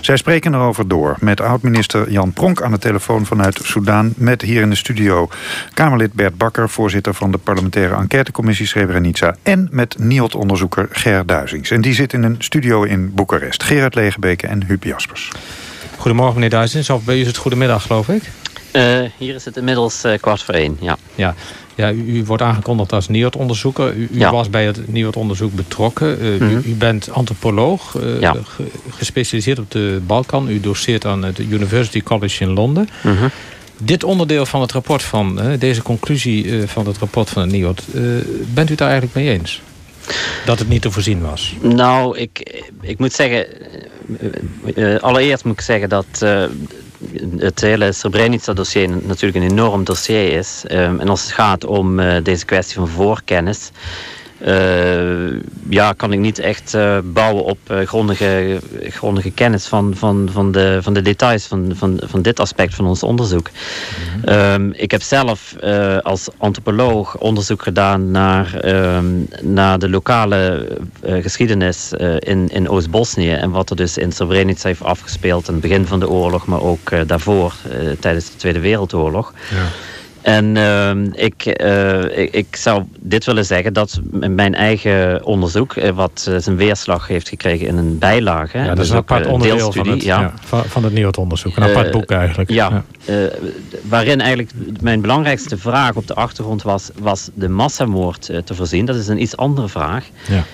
Zij spreken erover door met oud-minister Jan Pronk aan de telefoon vanuit Soudaan... met hier in de studio Kamerlid Bert Bakker... voorzitter van de parlementaire enquêtecommissie Srebrenica... en met NIOD-onderzoeker Ger Duizings. En die zit in een studio in Boekarest. Gerard Legerbeke en Huub Jaspers. Jaspers. Goedemorgen meneer Duizens, of bij u is het goedemiddag geloof ik? Uh, hier is het inmiddels uh, kwart voor één, ja. Ja, ja u, u wordt aangekondigd als NIOD-onderzoeker. U, u ja. was bij het NIOD-onderzoek betrokken. Uh, mm -hmm. u, u, bent antropoloog, ja. gespecialiseerd op de Balkan. U doseert aan het University College in Londen. Mm -hmm. Dit onderdeel van het rapport van, deze conclusie van het rapport van het NIOD... bent u het daar eigenlijk mee eens? Dat het niet te voorzien was? Nou, ik, ik moet zeggen... Uh, allereerst moet ik zeggen dat uh, het hele Srebrenica-dossier natuurlijk een enorm dossier is. Um, en als het gaat om deze kwestie van voorkennis... Uh, ja, kan ik niet echt uh, bouwen op uh, grondige, grondige kennis van, van, van, de, van de details van, van, van dit aspect van ons onderzoek. Mm -hmm. um, ik heb zelf als antropoloog onderzoek gedaan naar, um, naar de lokale geschiedenis in, in Oost-Bosnië en wat er dus in Srebrenica heeft afgespeeld aan het begin van de oorlog, maar ook daarvoor tijdens de Tweede Wereldoorlog. Ja. En uh, ik, uh, ik, ik, zou dit willen zeggen dat mijn eigen onderzoek, uh, wat uh, zijn weerslag heeft gekregen in een bijlage. Ja, dat is een apart onderdeel van het, ja. Ja, van, van het NIOD-onderzoek. Een apart boek eigenlijk. Ja, ja. waarin eigenlijk mijn belangrijkste vraag op de achtergrond was, was de massamoord te voorzien. Dat is een iets andere vraag. Ja.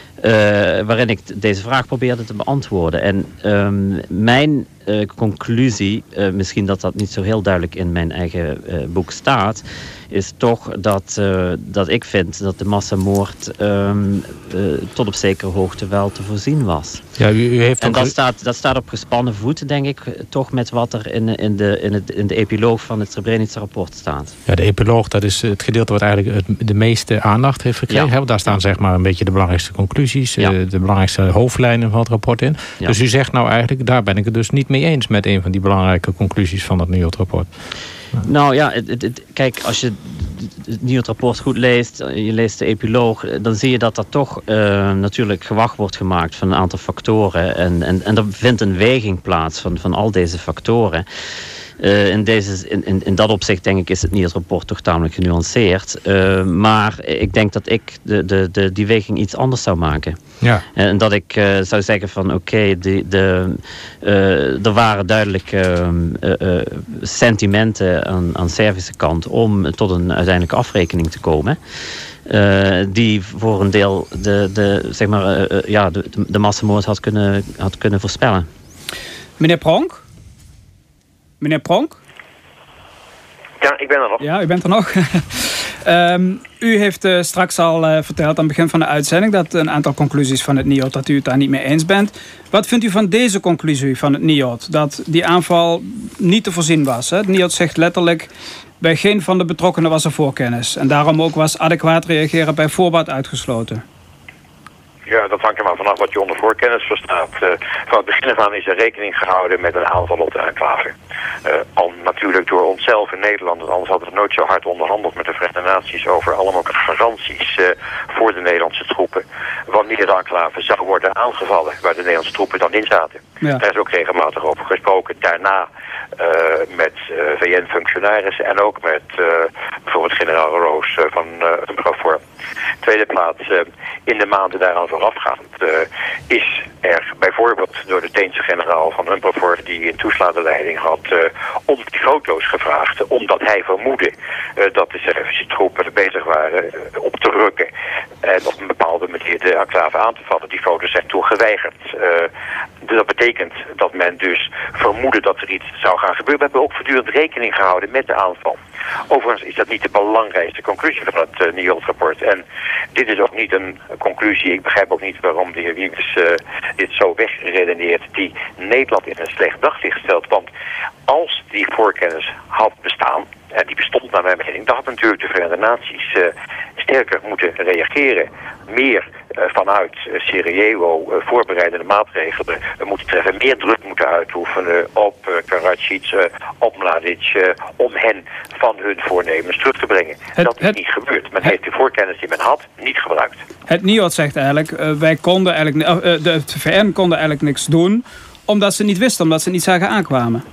Waarin ik deze vraag probeerde te beantwoorden. En um, mijn uh, conclusie, uh, misschien dat dat niet zo heel duidelijk in mijn eigen boek staat, is toch dat, dat ik vind dat de massamoord um, uh, tot op zekere hoogte wel te voorzien was. Ja, u, u heeft en dat, staat, dat staat op gespannen voeten, denk ik, toch met wat er in, in, de, in, het, in de epiloog van het Srebrenica-rapport staat. Ja, de epiloog, dat is het gedeelte wat eigenlijk het, de meeste aandacht heeft gekregen. Ja. Daar staan zeg maar een beetje de belangrijkste conclusies, ja. de belangrijkste hoofdlijnen van het rapport in. Ja. Dus u zegt nou eigenlijk, daar ben ik het dus niet mee eens met een van die belangrijke conclusies van het NIOD-rapport. Nou ja, het, het, kijk, als je het nieuwe rapport goed leest, je leest de epiloog, dan zie je dat er toch uh, natuurlijk gewacht wordt gemaakt van een aantal factoren. En, en, en er vindt een weging plaats van, van al deze factoren. Uh, in, deze, in, in, in, dat opzicht denk ik is het niet het rapport toch tamelijk genuanceerd. Uh, maar ik denk dat ik de, de, de, die weging iets anders zou maken. Ja. En dat ik uh, zou zeggen van oké, okay, de, de, er waren duidelijk sentimenten aan, aan Servische kant om tot een uiteindelijke afrekening te komen. die voor een deel de, de, zeg maar, ja, de, de massamoord had kunnen, had kunnen voorspellen. Meneer Pronk? Meneer Pronk? Ja, ik ben er nog. Ja, u bent er nog. um, u heeft uh, straks al uh, verteld aan het begin van de uitzending... dat een aantal conclusies van het NIOD, dat u het daar niet mee eens bent. Wat vindt u van deze conclusie van het NIOD? Dat die aanval niet te voorzien was. Hè? Het NIOD zegt letterlijk... bij geen van de betrokkenen was er voorkennis. En daarom ook was adequaat reageren bij voorbaat uitgesloten. Ja, dat hangt er maar vanaf wat je onder voorkennis verstaat. Uh, van het begin af aan is er rekening gehouden met een aanval op de enclave. Uh, al natuurlijk door onszelf in Nederland, anders hadden we nooit zo hard onderhandeld met de Verenigde Naties over allemaal garanties uh, voor de Nederlandse troepen. Wanneer de enclave zou worden aangevallen, waar de Nederlandse troepen dan in zaten. Ja. Daar is ook regelmatig over gesproken. Daarna met VN-functionarissen en ook met bijvoorbeeld generaal Roos van het bureau voor Tweede plaats, in de maanden daaraan voorafgaand is er bijvoorbeeld door de Deense generaal van Humperford, die een toeslagenleiding had, om die foto's gevraagd, omdat hij vermoedde dat de Servische troepen er bezig waren op te rukken en op een bepaalde manier de enclave aan te vallen. Die foto's zijn toen geweigerd. dat betekent dat men dus vermoedde dat er iets zou gaan gebeuren. We hebben ook voortdurend rekening gehouden met de aanval. Overigens is dat niet de belangrijkste conclusie van het uh, NIOD-rapport. En dit is ook niet een conclusie. Ik begrijp ook niet waarom de heer Wiebes uh, dit zo wegredeneert. Die Nederland in een slecht daglicht stelt. Want als die voorkennis had bestaan, en die bestond naar mijn mening, dan had natuurlijk de Verenigde Naties uh, sterker moeten reageren. Meer vanuit uh, Sarajevo voorbereidende maatregelen moeten treffen. Meer druk moeten uitoefenen op Karadzic, op Mladic, om hen van hun voornemens terug te brengen. Het, dat is het, niet gebeurd. Men heeft de voorkennis die men had niet gebruikt. Het NIOD zegt eigenlijk, wij konden eigenlijk, de VN konden eigenlijk niks doen, omdat ze niet wisten, omdat ze niet zagen aankwamen.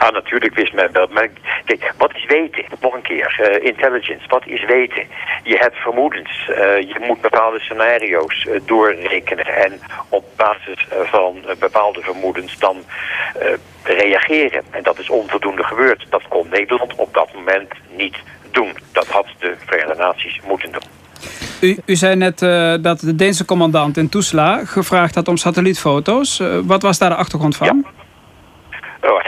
Ah, natuurlijk wist men wel. Maar kijk, wat is weten? Nog een keer. Uh, intelligence. Wat is weten? Je hebt vermoedens. Uh, je moet bepaalde scenario's uh, doorrekenen. En op basis van bepaalde vermoedens dan reageren. En dat is onvoldoende gebeurd. Dat kon Nederland op dat moment niet doen. Dat had de Verenigde Naties moeten doen. U, u zei net uh, dat de Deense commandant in Tuzla gevraagd had om satellietfoto's. Uh, wat was daar de achtergrond van? Ja.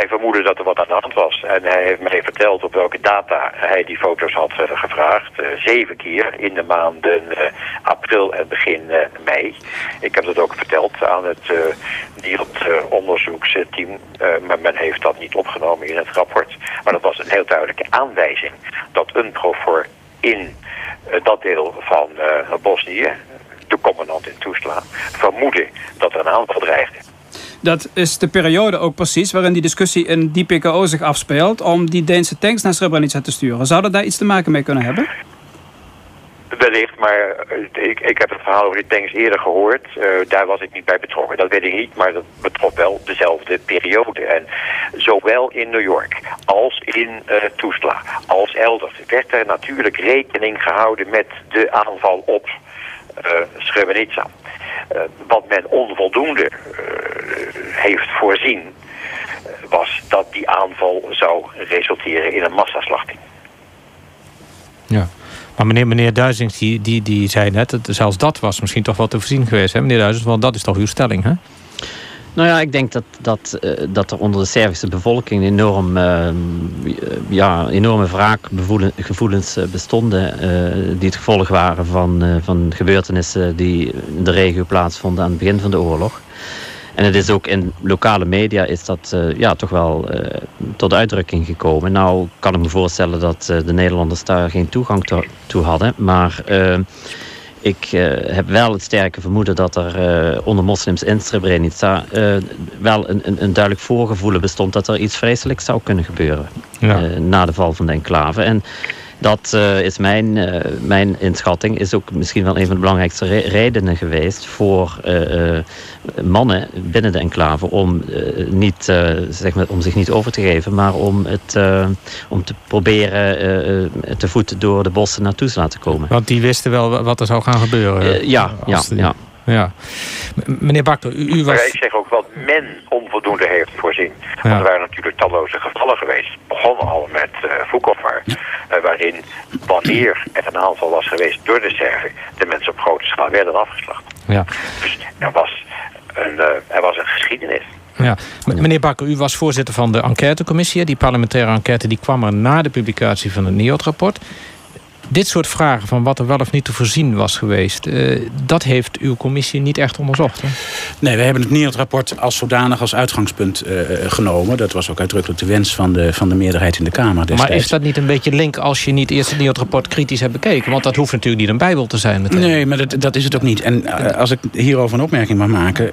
Hij vermoedde dat er wat aan de hand was. En hij heeft mij verteld op welke data hij die foto's had uh, gevraagd. Uh, zeven keer in de maanden uh, april en begin mei. Ik heb dat ook verteld aan het onderzoeksteam. maar men heeft dat niet opgenomen in het rapport. Maar dat was een heel duidelijke aanwijzing dat een profor in dat deel van Bosnië, de commandant in Tuzla, vermoedde dat er een aanval dreigde. Dat is de periode ook precies waarin die discussie in die PKO zich afspeelt... om die Deense tanks naar Srebrenica te sturen. Zou dat daar iets te maken mee kunnen hebben? Wellicht, maar ik, ik heb het verhaal over die tanks eerder gehoord. Uh, daar was ik niet bij betrokken. Dat weet ik niet, maar dat betrof wel dezelfde periode. En zowel in New York als in uh, Tuzla als elders werd er natuurlijk rekening gehouden met de aanval op uh, Srebrenica. Uh, wat men onvoldoende uh, heeft voorzien was dat die aanval zou resulteren in een massaslachting. Ja. Maar meneer, meneer Duizings, die, die, die zei net, dat zelfs dat was misschien toch wel te voorzien geweest, hè, meneer Duizings? Want dat is toch uw stelling, hè? Nou ja, ik denk dat, dat, uh, dat er onder de Servische bevolking enorm, uh, ja, enorme wraakgevoelens bestonden. Uh, die het gevolg waren van, van gebeurtenissen die in de regio plaatsvonden aan het begin van de oorlog. En het is ook in lokale media is dat ja, toch wel tot uitdrukking gekomen. Nou kan ik me voorstellen dat de Nederlanders daar geen toegang to toe hadden. Maar ik uh, heb wel het sterke vermoeden dat er uh, onder moslims in Srebrenica uh, wel een, een, een, duidelijk voorgevoel bestond dat er iets vreselijks zou kunnen gebeuren ja. na de val van de enclave. En dat is mijn, mijn inschatting, is ook misschien wel een van de belangrijkste re redenen geweest voor mannen binnen de enclave om, niet, zeg maar, om zich niet over te geven, maar om, het, om te proberen te voeten door de bossen naartoe te laten komen. Want die wisten wel wat er zou gaan gebeuren. ja, ja, ja. Ja. Meneer Bakker, u, u was... Maar ik zeg ook wat men onvoldoende heeft Ja. Want er waren natuurlijk talloze gevallen geweest. Begonnen al met uh, Vukovar. Ja. Uh, waarin, wanneer er een aanval was geweest door de Serven... de mensen op grote schaal werden afgeslacht. Ja. Dus er was een, uh, er was een geschiedenis. Ja. Meneer Bakker, u was voorzitter van de enquêtecommissie. Die parlementaire enquête die kwam er na de publicatie van het NIOD-rapport dit soort vragen van wat er wel of niet te voorzien was geweest... Uh, dat heeft uw commissie niet echt onderzocht, hè? Nee, we hebben het NIOD-rapport als zodanig als uitgangspunt uh, genomen. Dat was ook uitdrukkelijk de wens van de, van de meerderheid in de Kamer destijds. Maar is dat niet een beetje link als je niet eerst het NIOD-rapport kritisch hebt bekeken? Want dat hoeft natuurlijk niet een bijbel te zijn meteen. Nee, maar dat, dat is het ook niet. En uh, als ik hierover een opmerking mag maken...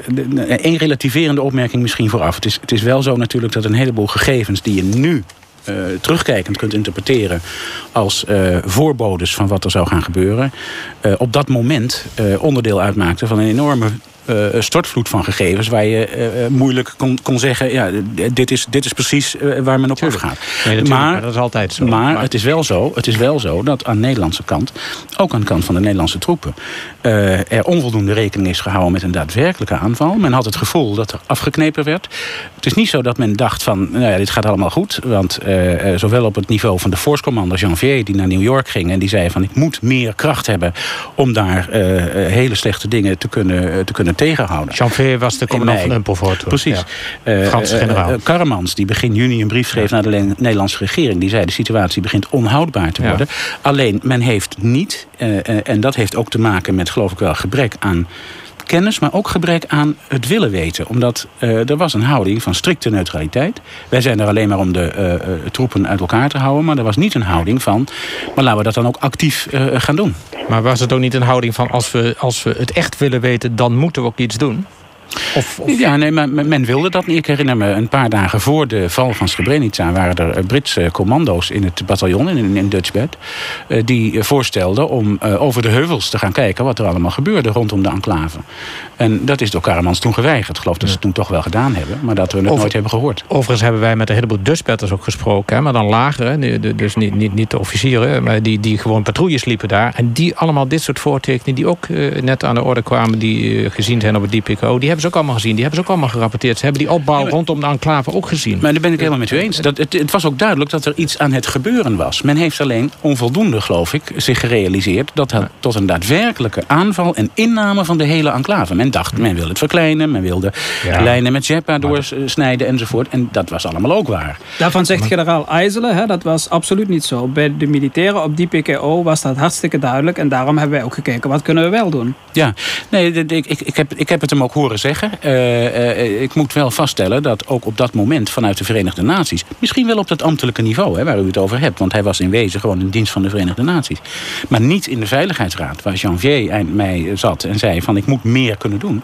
één relativerende opmerking misschien vooraf. Het is, het is wel zo natuurlijk dat een heleboel gegevens die je nu terugkijkend kunt interpreteren als uh, voorbodes van wat er zou gaan gebeuren, uh, op dat moment onderdeel uitmaakte van een enorme stortvloed van gegevens... waar je moeilijk kon, kon zeggen... Ja, dit, is, dit is precies waar men op afgaat. Nee, maar, dat is altijd zo. Maar, maar, Het, is wel zo, het is wel zo dat aan de Nederlandse kant... ook aan de kant van de Nederlandse troepen... er onvoldoende rekening is gehouden met een daadwerkelijke aanval. Men had het gevoel dat er afgeknepen werd. Het is niet zo dat men dacht van... nou ja, dit gaat allemaal goed. Want zowel op het niveau van de Force Janvier... die naar New York ging en die zei van... ik moet meer kracht hebben om daar hele slechte dingen te kunnen, te kunnen tegenhouden. Janvier was de commandant van Humpelvoort. Precies. Ja. Franse generaal. Karremans, die begin juni een brief schreef naar de Nederlandse regering. Die zei de situatie begint onhoudbaar te worden. Alleen men heeft niet, en dat heeft ook te maken met geloof ik wel gebrek aan kennis, maar ook gebrek aan het willen weten. Omdat uh, er was een houding van strikte neutraliteit. Wij zijn er alleen maar om de uh, troepen uit elkaar te houden. Maar er was niet een houding van, maar laten we dat dan ook actief gaan doen. Maar was het ook niet een houding van, als we, als we het echt willen weten, dan moeten we ook iets doen? Of, of... Ja, nee, maar men wilde dat niet. Ik herinner me een paar dagen voor de val van Srebrenica... waren er Britse commando's in het bataljon, in, in Dutchbed... die voorstelden om over de heuvels te gaan kijken... wat er allemaal gebeurde rondom de enclave. En dat is door Karamans toen geweigerd. Ik geloof dat ze het toen toch wel gedaan hebben... maar dat we het Over, nooit hebben gehoord. Overigens hebben wij met een heleboel Dutchbedders ook gesproken... Hè, maar dan lager, dus niet, niet, niet de officieren... maar die, die gewoon patrouilles liepen daar. En die allemaal dit soort voortekenen... die ook uh, net aan de orde kwamen... die uh, gezien zijn op het DPKO... die hebben ze ook allemaal gezien. Die hebben ze ook allemaal gerapporteerd. Ze hebben die opbouw ja, rondom de enclave ook gezien. Maar daar ben ik helemaal met u eens. Dat, het, het, was ook duidelijk dat er iets aan het gebeuren was. Men heeft alleen onvoldoende, geloof ik, zich gerealiseerd... dat het tot een daadwerkelijke aanval en inname van de hele enclave. Men dacht, men wil het verkleinen. Men wilde ja. lijnen met Jeppa doorsnijden enzovoort. En dat was allemaal ook waar. Daarvan zegt generaal IJzelen, hè, dat was absoluut niet zo. Bij de militairen op die PKO was dat hartstikke duidelijk. En daarom hebben wij ook gekeken, wat kunnen we wel doen? Ja, nee, ik, ik, ik, heb, ik heb het hem ook horen zeggen. Uh, uh, ik moet wel vaststellen dat ook op dat moment vanuit de Verenigde Naties... misschien wel op dat ambtelijke niveau hè, waar u het over hebt... want hij was in wezen gewoon in dienst van de Verenigde Naties. Maar niet in de Veiligheidsraad, waar Janvier eind mei zat en zei van... ik moet meer kunnen doen.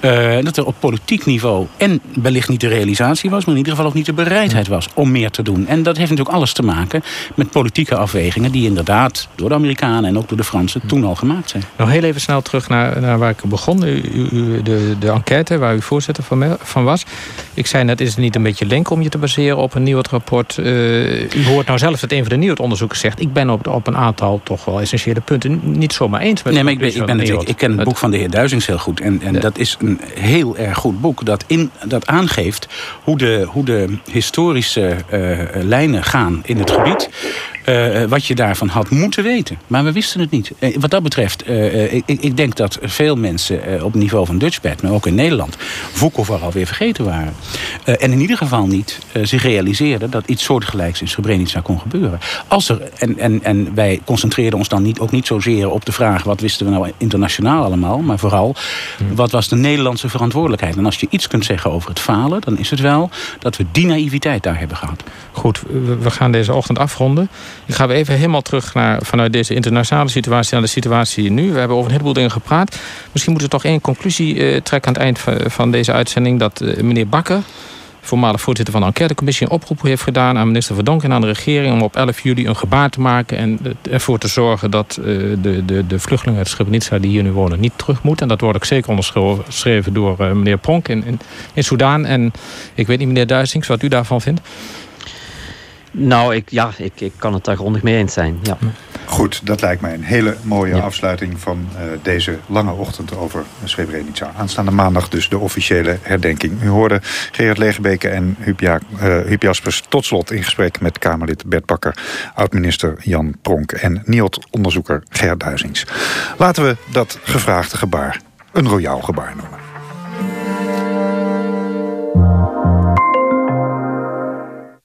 Nee. Uh, dat er op politiek niveau en wellicht niet de realisatie was... maar in ieder geval ook niet de bereidheid was om meer te doen. En dat heeft natuurlijk alles te maken met politieke afwegingen... die inderdaad door de Amerikanen en ook door de Fransen toen al gemaakt zijn. Nog heel even snel terug naar, naar waar ik begon. U, u, de, de enquête waar u voorzitter van, van was. Ik zei net, is het niet een beetje link om je te baseren op een nieuw rapport? Uh, u hoort nou zelf dat een van de nieuwe onderzoekers zegt... ik ben op, op een aantal toch wel essentiële punten niet zomaar eens met Nee, maar ik, ben, ik, ben het, ik, ik ken het boek van de heer Duizings heel goed. En, en ja. dat is een heel erg goed boek dat, in, dat aangeeft hoe de, hoe de historische uh, lijnen gaan in het gebied. Uh, wat je daarvan had moeten weten. Maar we wisten het niet. Uh, wat dat betreft, uh, ik, ik, denk dat veel mensen op het niveau van Dutchbed... maar ook in Nederland, Vukov alweer vergeten waren. en in ieder geval niet zich realiseerden... dat iets soortgelijks in Srebrenica kon gebeuren. Als er, en, en, en wij concentreerden ons dan niet, ook niet zozeer op de vraag... wat wisten we nou internationaal allemaal... maar vooral, hmm. wat was de Nederlandse verantwoordelijkheid? En als je iets kunt zeggen over het falen... dan is het wel dat we die naïviteit daar hebben gehad. Goed, we gaan deze ochtend afronden. Ik ga even helemaal terug naar, vanuit deze internationale situatie naar de situatie nu. We hebben over een heleboel dingen gepraat. Misschien moeten we toch één conclusie uh, trekken aan het eind van deze uitzending. Dat uh, meneer Bakker, voormalig voorzitter van de enquêtecommissie, een oproep heeft gedaan aan minister Verdonk en aan de regering om op 11 juli een gebaar te maken en ervoor te zorgen dat uh, de, de, de vluchtelingen uit Srebrenica die hier nu wonen niet terug moeten. En dat wordt ook zeker onderschreven door meneer Pronk in, in, in Soudaan. En ik weet niet, meneer Duisings, wat u daarvan vindt. Nou, ik, ja, ik, ik kan het daar grondig mee eens zijn. Ja. Goed, dat lijkt mij een hele mooie ja. afsluiting van uh, deze lange ochtend over Srebrenica. Aanstaande maandag dus de officiële herdenking. U hoorde Gerard Legebeke en Huub, ja, uh, Huub Jaspers tot slot in gesprek met Kamerlid Bert Bakker, oud-minister Jan Pronk en NIOT-onderzoeker Gerard Duizings. Laten we dat gevraagde gebaar een royaal gebaar noemen.